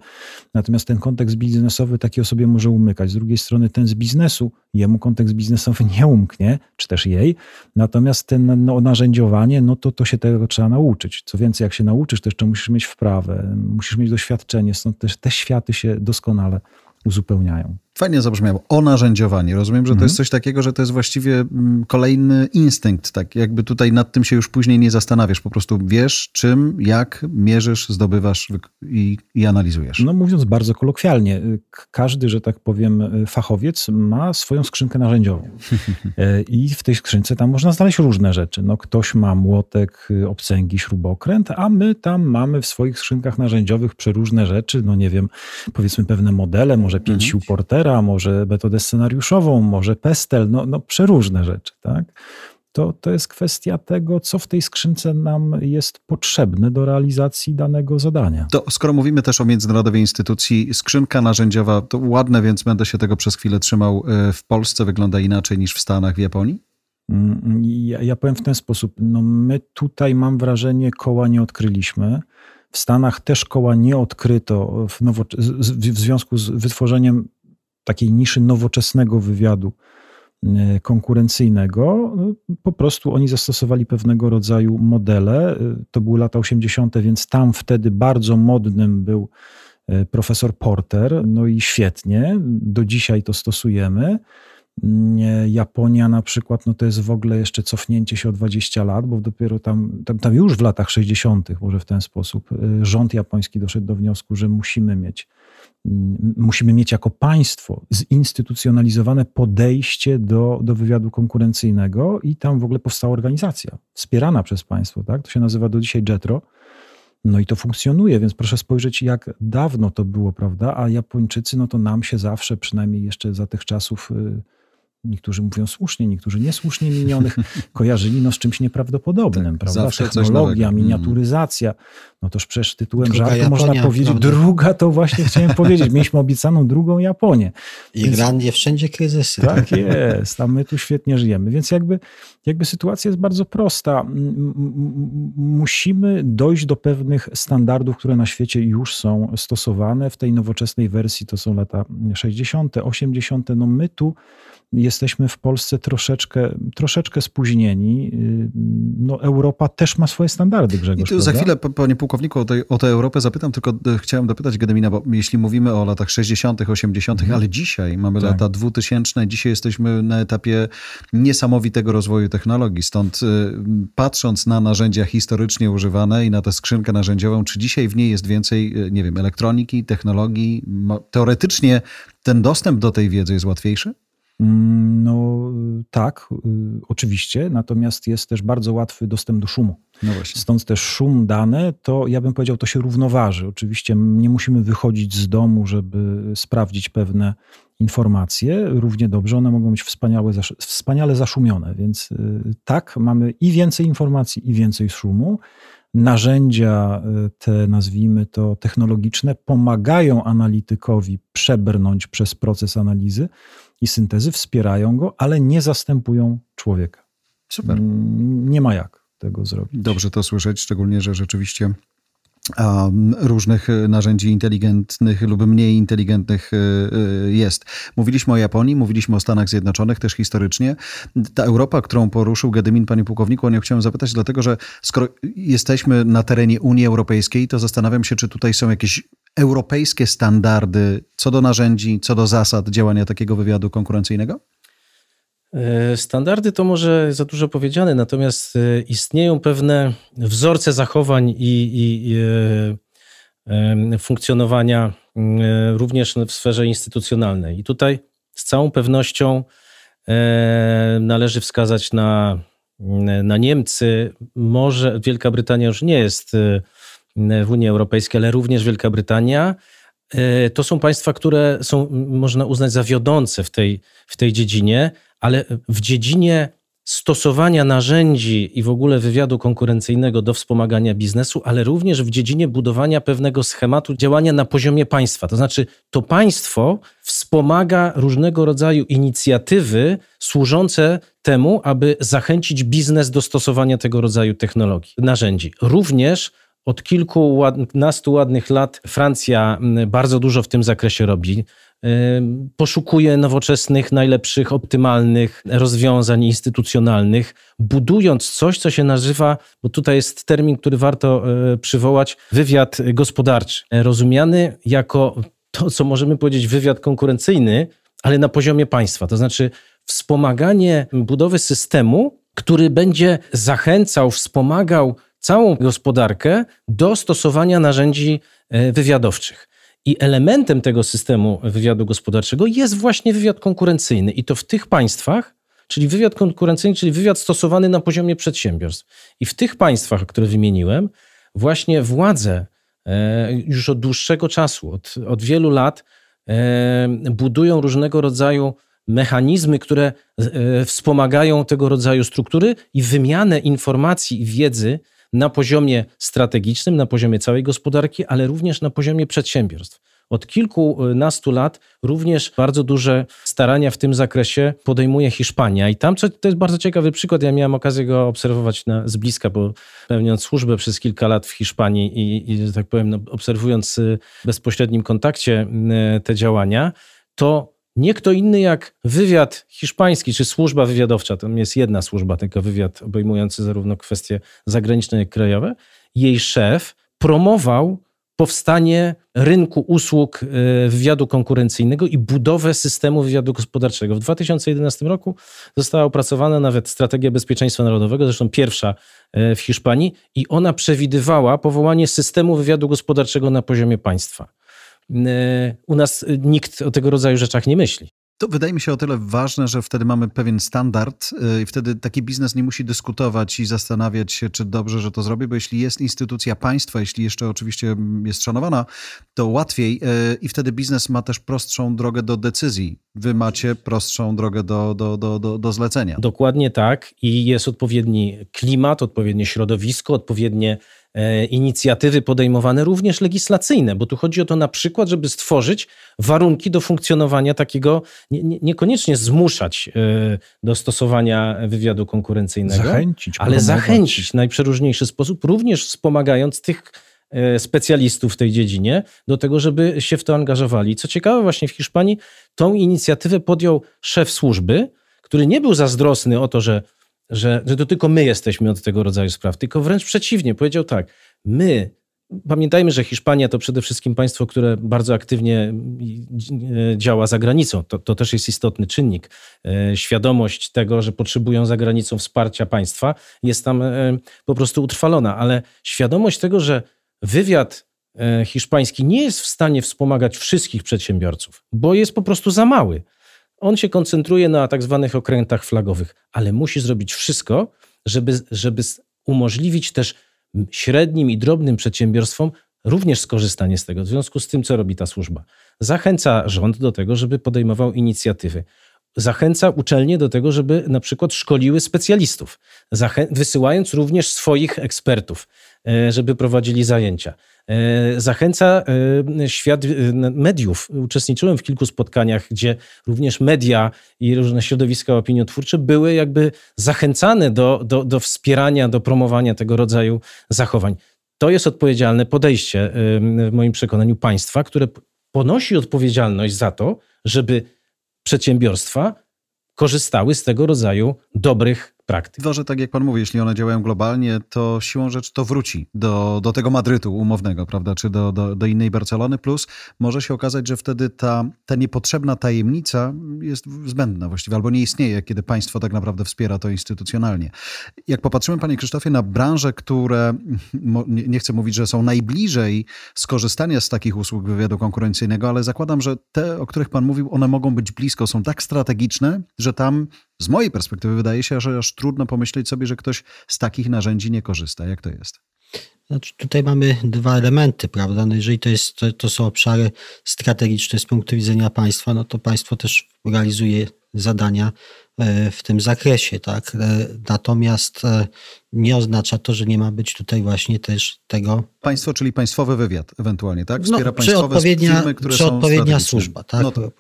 Natomiast ten kontekst biznesowy taki osobie może umykać. Z drugiej strony ten z biznesu, jemu kontekst biznesowy nie umknie, czy też jej. Natomiast ten no, narzędziowanie, no to, to się tego trzeba nauczyć. Co więcej, jak się nauczysz, to jeszcze musisz mieć wprawę, musisz mieć doświadczenie, stąd też te światy się doskonale uzupełniają. Fajnie zabrzmiało. O narzędziowanie. Rozumiem, że mhm. to jest coś takiego, że to jest właściwie mm, kolejny instynkt. Tak, jakby tutaj nad tym się już później nie zastanawiasz. Po prostu wiesz, czym, jak mierzysz, zdobywasz i, i analizujesz. No mówiąc bardzo kolokwialnie, y, każdy, że tak powiem, y, fachowiec ma swoją skrzynkę narzędziową. E, I w tej skrzynce tam można znaleźć różne rzeczy. No, ktoś ma młotek, y, obcęgi, śrubokręt, a my tam mamy w swoich skrzynkach narzędziowych przeróżne rzeczy. No nie wiem, powiedzmy pewne modele, może pięć mhm. sił portera, może metodę scenariuszową, może pestel, no, no przeróżne rzeczy, tak? To, to jest kwestia tego, co w tej skrzynce nam jest potrzebne do realizacji danego zadania. To skoro mówimy też o międzynarodowej instytucji, skrzynka narzędziowa to ładne, więc będę się tego przez chwilę trzymał. E, w Polsce wygląda inaczej niż w Stanach, w Japonii? Mm, ja, ja powiem w ten sposób. No my tutaj, mam wrażenie, koła nie odkryliśmy. W Stanach też koła nie odkryto w, w związku z wytworzeniem takiej niszy nowoczesnego wywiadu konkurencyjnego. Po prostu oni zastosowali pewnego rodzaju modele. To były lata 80., więc tam wtedy bardzo modnym był profesor Porter, no i świetnie, do dzisiaj to stosujemy. Japonia na przykład, no to jest w ogóle jeszcze cofnięcie się o 20 lat, bo dopiero tam, tam, tam już w latach 60., może w ten sposób, rząd japoński doszedł do wniosku, że musimy mieć, mm, musimy mieć jako państwo zinstytucjonalizowane podejście do, do wywiadu konkurencyjnego i tam w ogóle powstała organizacja wspierana przez państwo, tak? To się nazywa do dzisiaj JETRO. No i to funkcjonuje, więc proszę spojrzeć, jak dawno to było, prawda? A Japończycy, no to nam się zawsze, przynajmniej jeszcze za tych czasów y, niektórzy mówią słusznie, niektórzy niesłusznie minionych, kojarzyli no z czymś nieprawdopodobnym, tak, prawda? Technologia, mm. miniaturyzacja. No toż przecież tytułem druga żartu Japonia, można powiedzieć, prawda? druga to właśnie chciałem powiedzieć. Mieliśmy obiecaną drugą Japonię. Irlandię, Więc, wszędzie kryzysy. Tak jest, a my tu świetnie żyjemy. Więc jakby, jakby sytuacja jest bardzo prosta. Musimy dojść do pewnych standardów, które na świecie już są stosowane. W tej nowoczesnej wersji to są lata 60., 80. No my tu jesteśmy w Polsce troszeczkę, troszeczkę spóźnieni. Y, no, Europa też ma swoje standardy, Grzegorz. I tu za chwilę, panie pułkowniku, o, tej, o tę Europę zapytam, tylko e, chciałem dopytać Gedemina, bo jeśli mówimy o latach 60., 80., mhm. ale dzisiaj mamy tak. lata 2000, dzisiaj jesteśmy na etapie niesamowitego rozwoju technologii. Stąd y, patrząc na narzędzia historycznie używane i na tę skrzynkę narzędziową, czy dzisiaj w niej jest więcej, y, nie wiem, elektroniki, technologii? Teoretycznie ten dostęp do tej wiedzy jest łatwiejszy? Mm, no tak, y, oczywiście, natomiast jest też bardzo łatwy dostęp do szumu. No Stąd też szum dane, to ja bym powiedział, to się równoważy. Oczywiście nie musimy wychodzić z domu, żeby sprawdzić pewne informacje. Równie dobrze one mogą być wspaniałe, wspaniale zaszumione, więc y, tak, mamy i więcej informacji, i więcej szumu. Narzędzia y, te, nazwijmy to technologiczne, pomagają analitykowi przebrnąć przez proces analizy i syntezy, wspierają go, ale nie zastępują człowieka. Super. Nie ma jak tego zrobić. Dobrze to słyszeć, szczególnie, że rzeczywiście różnych narzędzi inteligentnych lub mniej inteligentnych y, y, jest. Mówiliśmy o Japonii, mówiliśmy o Stanach Zjednoczonych też historycznie. Ta Europa, którą poruszył Gedymin, panie pułkowniku, o nią chciałem zapytać, dlatego że skoro jesteśmy na terenie Unii Europejskiej, to zastanawiam się, czy tutaj są jakieś europejskie standardy co do narzędzi, co do zasad działania takiego wywiadu konkurencyjnego? E, standardy to może za dużo powiedziane, natomiast e, istnieją pewne wzorce zachowań i, i, i e, funkcjonowania również w sferze instytucjonalnej. I tutaj z całą pewnością należy wskazać na, na Niemcy. Może Wielka Brytania już nie jest w Unii Europejskiej, ale również Wielka Brytania. To są państwa, które są, można uznać za wiodące w tej, w tej dziedzinie, ale w dziedzinie stosowania narzędzi i w ogóle wywiadu konkurencyjnego do wspomagania biznesu, ale również w dziedzinie budowania pewnego schematu działania na poziomie państwa. To znaczy, to państwo wspomaga różnego rodzaju inicjatywy służące temu, aby zachęcić biznes do stosowania tego rodzaju technologii, narzędzi. Również od kilkunastu ładnych lat Francja bardzo dużo w tym zakresie robi poszukuje nowoczesnych, najlepszych, optymalnych rozwiązań instytucjonalnych, budując coś, co się nazywa, bo tutaj jest termin, który warto e, przywołać, wywiad gospodarczy. Rozumiany jako to, co możemy powiedzieć, wywiad konkurencyjny, ale na poziomie państwa. To znaczy wspomaganie budowy systemu, który będzie zachęcał, wspomagał całą gospodarkę do stosowania narzędzi e, wywiadowczych. I elementem tego systemu wywiadu gospodarczego jest właśnie wywiad konkurencyjny. I to w tych państwach, czyli wywiad konkurencyjny, czyli wywiad stosowany na poziomie przedsiębiorstw. I w tych państwach, które wymieniłem, właśnie władze e, już od dłuższego czasu, od, od wielu lat, e, budują różnego rodzaju mechanizmy, które wspomagają tego rodzaju struktury i wymianę informacji i wiedzy na poziomie strategicznym, na poziomie całej gospodarki, ale również na poziomie przedsiębiorstw. Od kilkunastu lat również bardzo duże starania w tym zakresie podejmuje Hiszpania. I tam to jest bardzo ciekawy przykład. Ja miałem okazję go obserwować na, z bliska, bo pełniąc służbę przez kilka lat w Hiszpanii i, i tak powiem, no, obserwując w bezpośrednim kontakcie te działania, to nie kto inny jak wywiad hiszpański, czy służba wywiadowcza, tam jest jedna służba, tylko wywiad obejmujący zarówno kwestie zagraniczne, jak krajowe, jej szef promował powstanie rynku usług e, wywiadu konkurencyjnego i budowę systemu wywiadu gospodarczego. W 2011 roku została opracowana nawet strategia bezpieczeństwa narodowego, zresztą pierwsza e, w Hiszpanii, i ona przewidywała powołanie systemu wywiadu gospodarczego na poziomie państwa. E, u nas nikt o tego rodzaju rzeczach nie myśli. To wydaje mi się o tyle ważne, że wtedy mamy pewien standard y, i wtedy taki biznes nie musi dyskutować i zastanawiać się, czy dobrze, że to zrobi, bo jeśli jest instytucja państwa, jeśli jeszcze oczywiście jest szanowana, to łatwiej y, i wtedy biznes ma też prostszą drogę do decyzji. Wy macie prostszą drogę do, do, do, do, do zlecenia. Dokładnie tak i jest odpowiedni klimat, odpowiednie środowisko, odpowiednie inicjatywy podejmowane, również legislacyjne, bo tu chodzi o to na przykład, żeby stworzyć warunki do funkcjonowania takiego, nie, nie, niekoniecznie zmuszać e, do stosowania wywiadu konkurencyjnego, zachęcić, ale zachęcić w najprzeróżniejszy sposób, również wspomagając tych e, specjalistów w tej dziedzinie do tego, żeby się w to angażowali. Co ciekawe, właśnie w Hiszpanii tą inicjatywę podjął szef służby, który nie był zazdrosny o to, że że, że to tylko my jesteśmy od tego rodzaju spraw, tylko wręcz przeciwnie. Powiedział tak, my, pamiętajmy, że Hiszpania to przede wszystkim państwo, które bardzo aktywnie e, działa za granicą. To, to też jest istotny czynnik. E, świadomość tego, że potrzebują za granicą wsparcia państwa jest tam e, po prostu utrwalona, ale świadomość tego, że wywiad hiszpański nie jest w stanie wspomagać wszystkich przedsiębiorców, bo jest po prostu za mały. On się koncentruje na tak zwanych okrętach flagowych, ale musi zrobić wszystko, żeby, żeby umożliwić też średnim i drobnym przedsiębiorstwom również skorzystanie z tego. W związku z tym, co robi ta służba? Zachęca rząd do tego, żeby podejmował inicjatywy. Zachęca uczelnie do tego, żeby na przykład szkoliły specjalistów, wysyłając również swoich ekspertów, e, żeby prowadzili zajęcia. E, zachęca e, świat e, mediów. Uczestniczyłem w kilku spotkaniach, gdzie również media i różne środowiska opiniotwórcze były jakby zachęcane do, do, do wspierania, do promowania tego rodzaju zachowań. To jest odpowiedzialne podejście, w moim przekonaniu, państwa, które ponosi odpowiedzialność za to, żeby przedsiębiorstwa korzystały z tego rodzaju dobrych praktyk. To, że tak jak pan mówi, jeśli one działają globalnie, to siłą rzeczy to wróci do, do tego Madrytu umownego, prawda, czy do, do, do innej Barcelony, plus może się okazać, że wtedy ta, ta niepotrzebna tajemnica jest zbędna właściwie, albo nie istnieje, kiedy państwo tak naprawdę wspiera to instytucjonalnie. Jak popatrzymy, panie Krzysztofie, na branże, które, nie chcę mówić, że są najbliżej skorzystania z takich usług wywiadu konkurencyjnego, ale zakładam, że te, o których pan mówił, one mogą być blisko, są tak strategiczne, że tam z mojej perspektywy wydaje się, że aż trudno pomyśleć sobie, że ktoś z takich narzędzi nie korzysta. Jak to jest? Znaczy, tutaj mamy dwa elementy, prawda? No jeżeli to, jest, to, to są obszary strategiczne z punktu widzenia państwa, no to państwo też realizuje zadania w tym zakresie, tak? E, natomiast e, nie oznacza to, że nie ma być tutaj właśnie też tego. Państwo, czyli państwowy wywiad ewentualnie, tak? Wspiera no, państwowe odpowiednia, firmy, które czy są odpowiednia służba, tak? No to...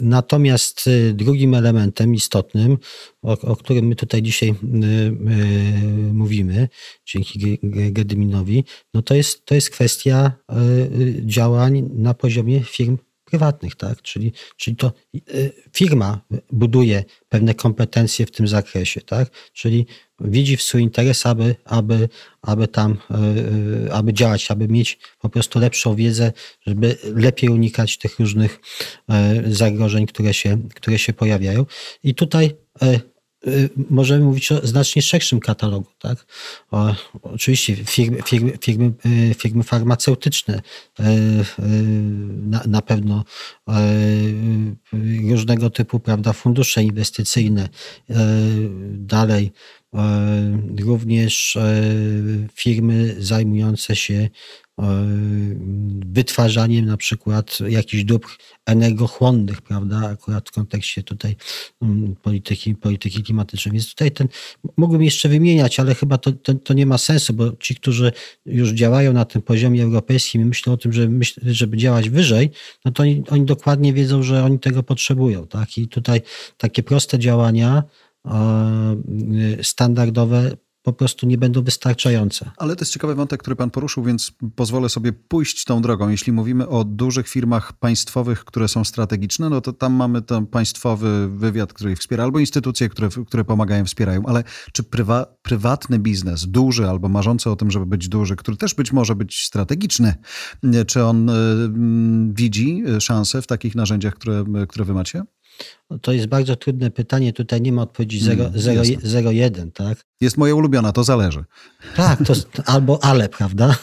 Natomiast drugim elementem istotnym, o, o którym my tutaj dzisiaj mówimy, dzięki Gedyminowi, no to jest, to jest kwestia działań na poziomie firm prywatnych, tak? Czyli, czyli to y, firma buduje pewne kompetencje w tym zakresie, tak? Czyli widzi w swój interes, aby, aby, aby tam, y, y, aby działać, aby mieć po prostu lepszą wiedzę, żeby lepiej unikać tych różnych zagrożeń, które się, które się pojawiają. I tutaj możemy mówić o znacznie szerszym katalogu. Tak? O, oczywiście firmy, firmy, firmy, y, firmy farmaceutyczne, y, na, na pewno różnego typu prawda, fundusze inwestycyjne, dalej również firmy zajmujące się wytwarzaniem na przykład jakichś dóbr energochłonnych, prawda, akurat w kontekście tutaj mm, polityki, polityki klimatycznej. Więc tutaj ten, mógłbym jeszcze wymieniać, ale chyba to, to, to, nie ma sensu, bo ci, którzy już działają na tym poziomie europejskim i myślą o tym, żeby, żeby działać wyżej, no to oni, oni dokładnie wiedzą, że oni tego potrzebują. Tak? I tutaj takie proste działania, standardowe po prostu nie będą wystarczające. Ale to jest ciekawy wątek, który pan poruszył, więc pozwolę sobie pójść tą drogą. Jeśli mówimy o dużych firmach państwowych, które są strategiczne, no to tam mamy ten państwowy wywiad, który ich wspiera, albo instytucje, które, które pomagają, wspierają. Ale czy prywa, prywatny biznes, duży albo marzący o tym, żeby być duży, który też być może być strategiczny, czy on y, widzi szansę w takich narzędziach, które, które wy macie? To jest bardzo trudne pytanie. Tutaj nie ma odpowiedzi 0,1, mm, tak? Jest moja ulubiona, to zależy. Tak, to albo ale, prawda?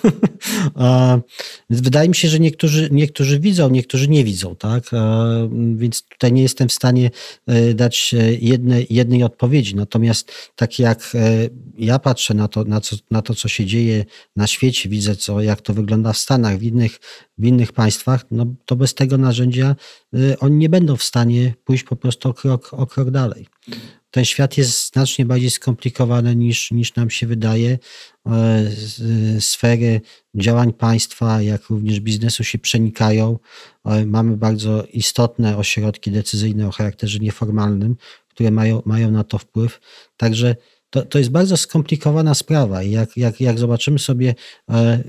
Wydaje mi się, że niektórzy, niektórzy widzą, niektórzy nie widzą, tak? Więc tutaj nie jestem w stanie e, dać e, jednej, jednej odpowiedzi. Natomiast tak jak e, ja patrzę na to, na, co, na to, co się dzieje na świecie, widzę, co, jak to wygląda w Stanach, w innych, w innych państwach, no to bez tego narzędzia oni nie będą w stanie pójść po prostu o krok, o krok dalej ten świat jest znacznie bardziej skomplikowany niż, niż nam się wydaje. E, sfery działań państwa, jak również biznesu się przenikają. E, mamy bardzo istotne ośrodki decyzyjne o charakterze nieformalnym, które mają, mają na to wpływ. Także to, to jest bardzo skomplikowana sprawa i jak, jak, jak zobaczymy sobie, e, e,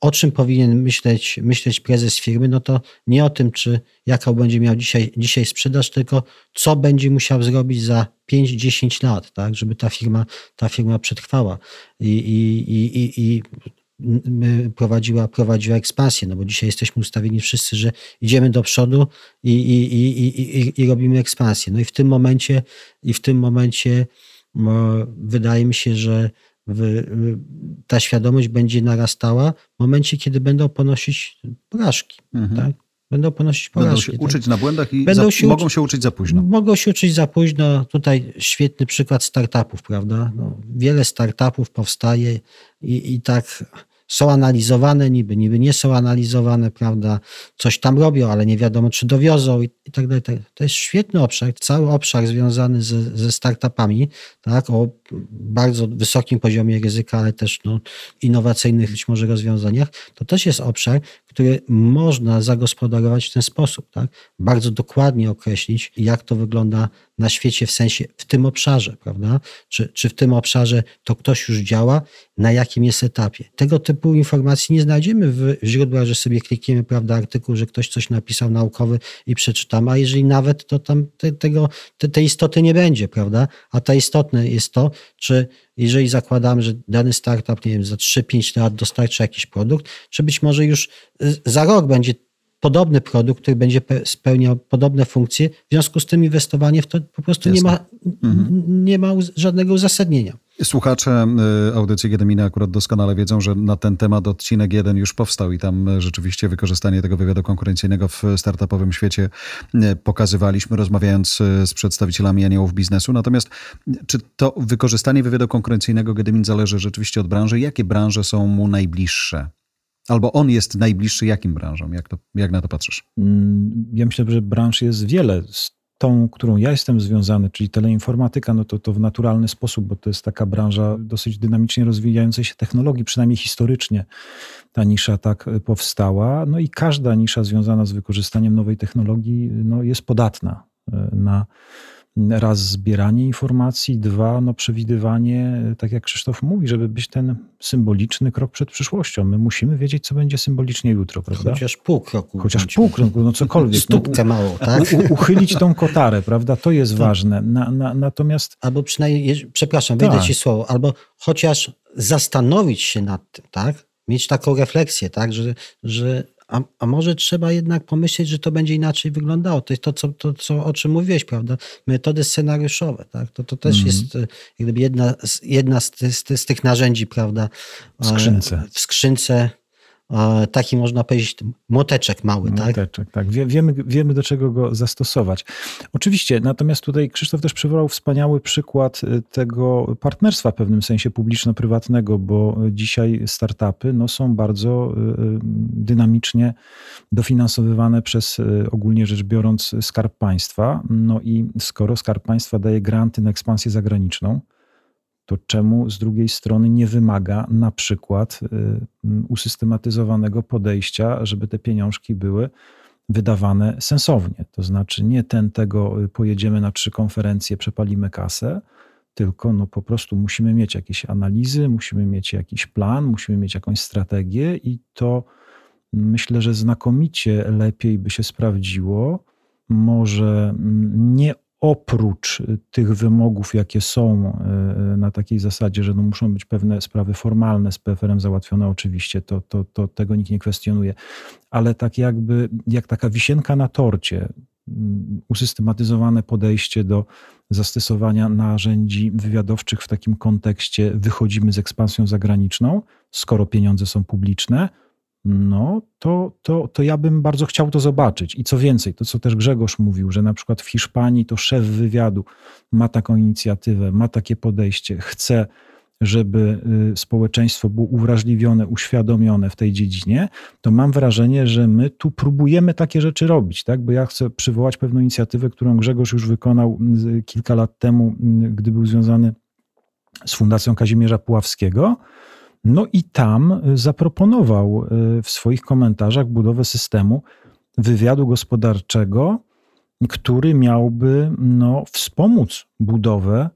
o czym powinien myśleć, myśleć prezes firmy, no to nie o tym, czy jaką będzie miał dzisiaj, dzisiaj sprzedaż, tylko co będzie musiał zrobić za 5-10 lat, tak, żeby ta firma, ta firma przetrwała i, i, i, i prowadziła, prowadziła ekspansję, no bo dzisiaj jesteśmy ustawieni wszyscy, że idziemy do przodu i, i, i, i, i robimy ekspansję. No i w tym momencie, i w tym momencie wydaje mi się, że ta świadomość będzie narastała w momencie, kiedy będą ponosić porażki. Mhm. Tak? Będą ponosić porażki. Będą się tak? uczyć na błędach i za, się mogą się uczyć za późno. Mogą się uczyć za późno. Tutaj świetny przykład startupów, prawda? No, wiele startupów powstaje i, i tak są analizowane, niby, niby nie są analizowane, prawda? Coś tam robią, ale nie wiadomo, czy dowiozą i, i tak dalej. Tak to jest świetny obszar, cały obszar związany ze, ze startupami, tak? O bardzo wysokim poziomie ryzyka, ale też no, innowacyjnych być może rozwiązaniach. To też jest obszar, który można zagospodarować w ten sposób, tak? Bardzo dokładnie określić, jak to wygląda na świecie, w sensie w tym obszarze, prawda? Czy, czy w tym obszarze to ktoś już działa, na jakim jest etapie. Tego typu informacji nie znajdziemy w źródłach, że sobie klikniemy, prawda, artykuł, że ktoś coś napisał naukowy i przeczytamy, a jeżeli nawet, to tam te, tego, te, tej istoty nie będzie, prawda? A ta istotne jest to, czy jeżeli zakładamy, że dany startup, nie wiem, za 3-5 lat dostarcza jakiś produkt, czy być może już za rok będzie podobny produkt, który będzie spełniał podobne funkcje, w związku z tym inwestowanie w to po prostu nie ma, mhm. nie ma żadnego uzasadnienia. Słuchacze y, audycji Gedemina akurat doskonale wiedzą, że na ten temat odcinek jeden już powstał i tam y, rzeczywiście wykorzystanie tego wywiadu konkurencyjnego w startupowym świecie y, pokazywaliśmy, rozmawiając z przedstawicielami aniołów biznesu. Natomiast czy to wykorzystanie wywiadu konkurencyjnego Gedemin zależy rzeczywiście od branży? Jakie branże są mu najbliższe? Albo on jest najbliższy jakim branżom? Jak, to, jak na to patrzysz? Mm, ja myślę, że branż jest wiele. Tą, którą ja jestem związany, czyli teleinformatyka, no to, to w naturalny sposób, bo to jest taka branża dosyć dynamicznie rozwijającej się technologii, przynajmniej historycznie ta nisza tak powstała. No i każda nisza związana z wykorzystaniem nowej technologii no, jest podatna e, na raz zbieranie informacji, dwa no przewidywanie, tak jak Krzysztof mówi, żeby być ten symboliczny krok przed przyszłością. My musimy wiedzieć, co będzie symbolicznie jutro, prawda? Chociaż pół kroku. Chociaż pół kroku, no cokolwiek. Stópkę no, mało, tak? U, uchylić tą kotarę, prawda? To jest tak. ważne. Na, na, natomiast... Albo przynajmniej, przepraszam, tak. ci słowo, albo chociaż zastanowić się nad tym, tak? Mieć taką refleksję, tak? Że, że a, a może trzeba jednak pomyśleć, że to będzie inaczej wyglądało. To jest to, co, to, co, o czym mówiłeś, prawda? Metody scenariuszowe, tak? To, to też mm. jest e, gdyby jedna, jedna z, z, z, tych narzędzi, prawda? W skrzynce. W skrzynce taki można powiedzieć moteczek mały, moteczek, tak? tak. Wie, wiemy, wiemy do czego go zastosować. Oczywiście, natomiast tutaj Krzysztof też przywołał wspaniały przykład y, tego partnerstwa w pewnym sensie publiczno-prywatnego, bo dzisiaj startupy no, są bardzo y, y, dynamicznie dofinansowywane przez ogólnie rzecz biorąc Skarb Państwa. No i skoro Skarb Państwa daje granty na ekspansję zagraniczną, to czemu z drugiej strony nie wymaga na przykład y, usystematyzowanego podejścia, żeby te pieniążki były wydawane sensownie. To znaczy nie ten tego y, pojedziemy na trzy konferencje, przepalimy kasę, tylko no po prostu musimy mieć jakieś analizy, musimy mieć jakiś plan, musimy mieć jakąś strategię i to myślę, że znakomicie lepiej by się sprawdziło. Może nie oprócz tych wymogów, jakie są e, na takiej zasadzie, że no muszą być pewne sprawy formalne z PFR-em załatwione, oczywiście, to, to, to tego nikt nie kwestionuje, ale tak jakby, jak taka wisienka na torcie, mm, usystematyzowane podejście do zastosowania narzędzi wywiadowczych w takim kontekście wychodzimy z ekspansją zagraniczną, skoro pieniądze są publiczne, no to, to, to ja bym bardzo chciał to zobaczyć. I co więcej, to co też Grzegorz mówił, że na przykład w Hiszpanii to szef wywiadu ma taką inicjatywę, ma takie podejście, chce, żeby y, społeczeństwo było uwrażliwione, uświadomione w tej dziedzinie, to mam wrażenie, że my tu próbujemy takie rzeczy robić, tak? Bo ja chcę przywołać pewną inicjatywę, którą Grzegorz już wykonał y, kilka lat temu, y, gdy był związany z Fundacją Kazimierza Puławskiego no i tam y, zaproponował y, w swoich komentarzach budowę systemu wywiadu gospodarczego, który miałby no, wspomóc budowę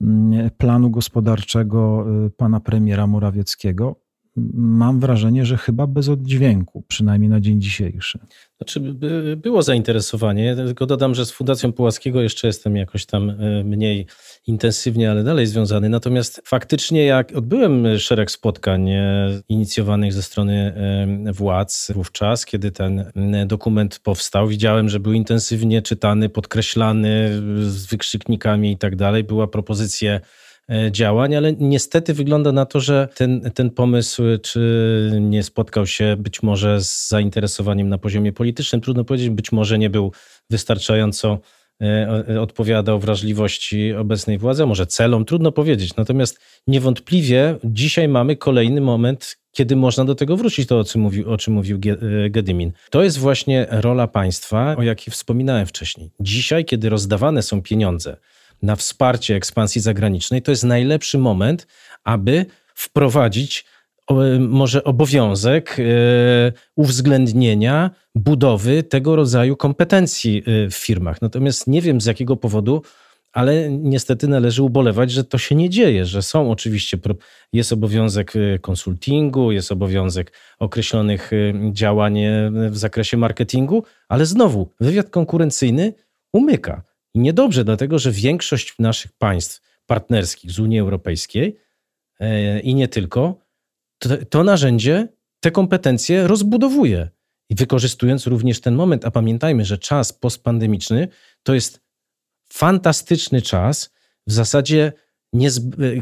mm, planu gospodarczego y, pana premiera Morawieckiego mam wrażenie, że chyba bez oddźwięku, przynajmniej na dzień dzisiejszy. Znaczy, było zainteresowanie, tylko dodam, że z Fundacją Pułaskiego jeszcze jestem jakoś tam e, mniej intensywnie, ale dalej związany. Natomiast faktycznie, jak odbyłem szereg spotkań e, inicjowanych ze strony e, władz wówczas, kiedy ten dokument powstał, widziałem, że był intensywnie czytany, podkreślany z wykrzyknikami i tak dalej. Była propozycja działań, ale niestety wygląda na to, że ten, ten pomysł czy nie spotkał się być może z zainteresowaniem na poziomie politycznym. Trudno powiedzieć, być może nie był wystarczająco e, odpowiadał wrażliwości obecnej władzy, a może celom, trudno powiedzieć. Natomiast niewątpliwie dzisiaj mamy kolejny moment, kiedy można do tego wrócić, to o czym mówił, o czym mówił e, Gedymin. To jest właśnie rola państwa, o jakiej wspominałem wcześniej. Dzisiaj, kiedy rozdawane są pieniądze, na wsparcie ekspansji zagranicznej, to jest najlepszy moment, aby wprowadzić może obowiązek e, uwzględnienia budowy tego rodzaju kompetencji e, w firmach. Natomiast nie wiem z jakiego powodu, ale niestety należy ubolewać, że to się nie dzieje, że są oczywiście, jest obowiązek e, konsultingu, jest obowiązek określonych działań w zakresie marketingu, ale znowu wywiad konkurencyjny umyka. I niedobrze, dlatego że większość naszych państw partnerskich z Unii Europejskiej e, i nie tylko, to, to narzędzie te kompetencje rozbudowuje. I wykorzystując również ten moment, a pamiętajmy, że czas postpandemiczny to jest fantastyczny czas, w zasadzie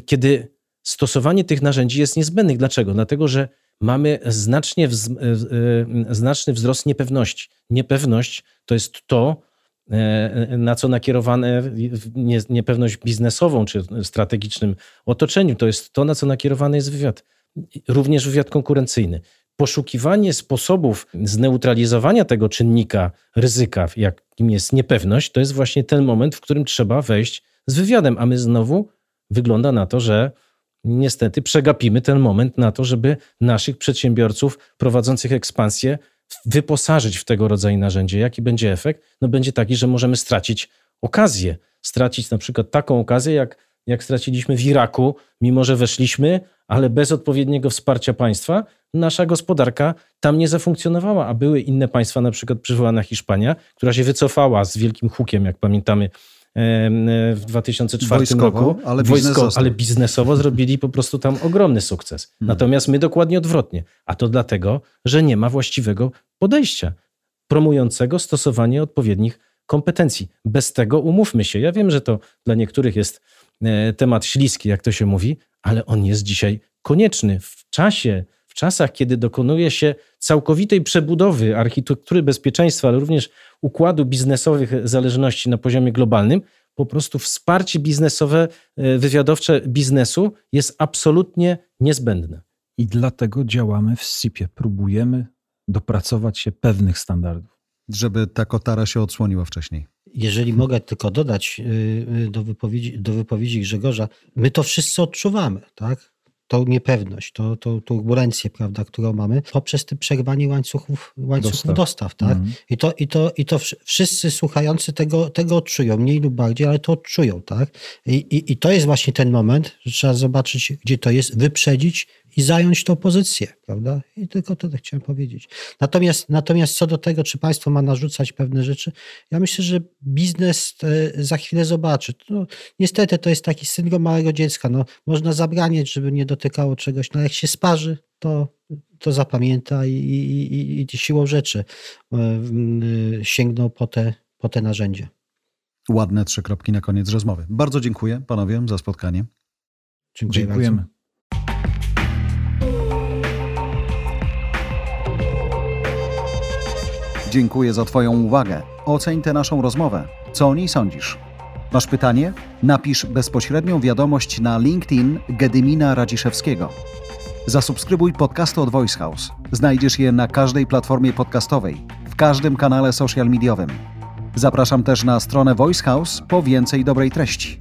kiedy stosowanie tych narzędzi jest niezbędne. Dlaczego? Dlatego, że mamy znacznie wz e, znaczny wzrost niepewności. Niepewność to jest to, E, na co nakierowane niepewność biznesową czy strategicznym otoczeniu. To jest to, na co nakierowany jest wywiad, również wywiad konkurencyjny. Poszukiwanie sposobów zneutralizowania tego czynnika ryzyka, jakim jest niepewność, to jest właśnie ten moment, w którym trzeba wejść z wywiadem, a my znowu wygląda na to, że niestety przegapimy ten moment na to, żeby naszych przedsiębiorców prowadzących ekspansję wyposażyć w tego rodzaju narzędzie. Jaki będzie efekt? No będzie taki, że możemy stracić okazję. Stracić na przykład taką okazję, jak, jak straciliśmy w Iraku, mimo że weszliśmy, ale bez odpowiedniego wsparcia państwa, nasza gospodarka tam nie zafunkcjonowała, a były inne państwa, na przykład przywołana Hiszpania, która się wycofała z wielkim hukiem, jak pamiętamy, w 2004 Wojskowo, roku. Ale, Wojsko, ale biznesowo zrobili po prostu tam ogromny sukces. Hmm. Natomiast my dokładnie odwrotnie. A to dlatego, że nie ma właściwego podejścia promującego stosowanie odpowiednich kompetencji. Bez tego umówmy się. Ja wiem, że to dla niektórych jest e, temat śliski, jak to się mówi, ale on jest dzisiaj konieczny w czasie, czasach, kiedy dokonuje się całkowitej przebudowy architektury bezpieczeństwa, ale również układu biznesowych zależności na poziomie globalnym, po prostu wsparcie biznesowe, e, wywiadowcze biznesu jest absolutnie niezbędne. I dlatego działamy w SIP-ie. Próbujemy dopracować się pewnych standardów. Żeby ta kotara się odsłoniła wcześniej. Jeżeli mogę tylko dodać y, y, do wypowiedzi, do wypowiedzi Grzegorza, my to wszyscy odczuwamy, tak? Tą niepewność, to, tą turbulencję, prawda, którą mamy, poprzez te przerwanie łańcuchów, łańcuchów dostaw. dostaw, tak? Mhm. I, to, i, to, I to wszyscy słuchający tego, tego odczują, mniej lub bardziej, ale to odczują, tak? I, i, I to jest właśnie ten moment, że trzeba zobaczyć, gdzie to jest, wyprzedzić i zająć tą pozycję, prawda? I tylko to chciałem powiedzieć. Natomiast, natomiast co do tego, czy państwo ma narzucać pewne rzeczy, ja myślę, że biznes e, za chwilę zobaczy. No, niestety to jest taki syndrom małego dziecka. No, można zabraniać, żeby nie dotykało czegoś, no jak się sparzy, to, to zapamięta i, i, i, i siłą rzeczy e, sięgną po te, po te narzędzie. Ładne trzy kropki na koniec rozmowy. Bardzo dziękuję panowie za spotkanie. Dziękuję Dziękujemy. Bardzo. Dziękuję za Twoją uwagę. Oceń tę naszą rozmowę. Co o niej sądzisz? Masz pytanie? Napisz bezpośrednią wiadomość na LinkedIn Gedymina Radziszewskiego. Zasubskrybuj podcasty od Voice House. Znajdziesz je na każdej platformie podcastowej, w każdym kanale social mediowym. Zapraszam też na stronę Voice House po więcej dobrej treści.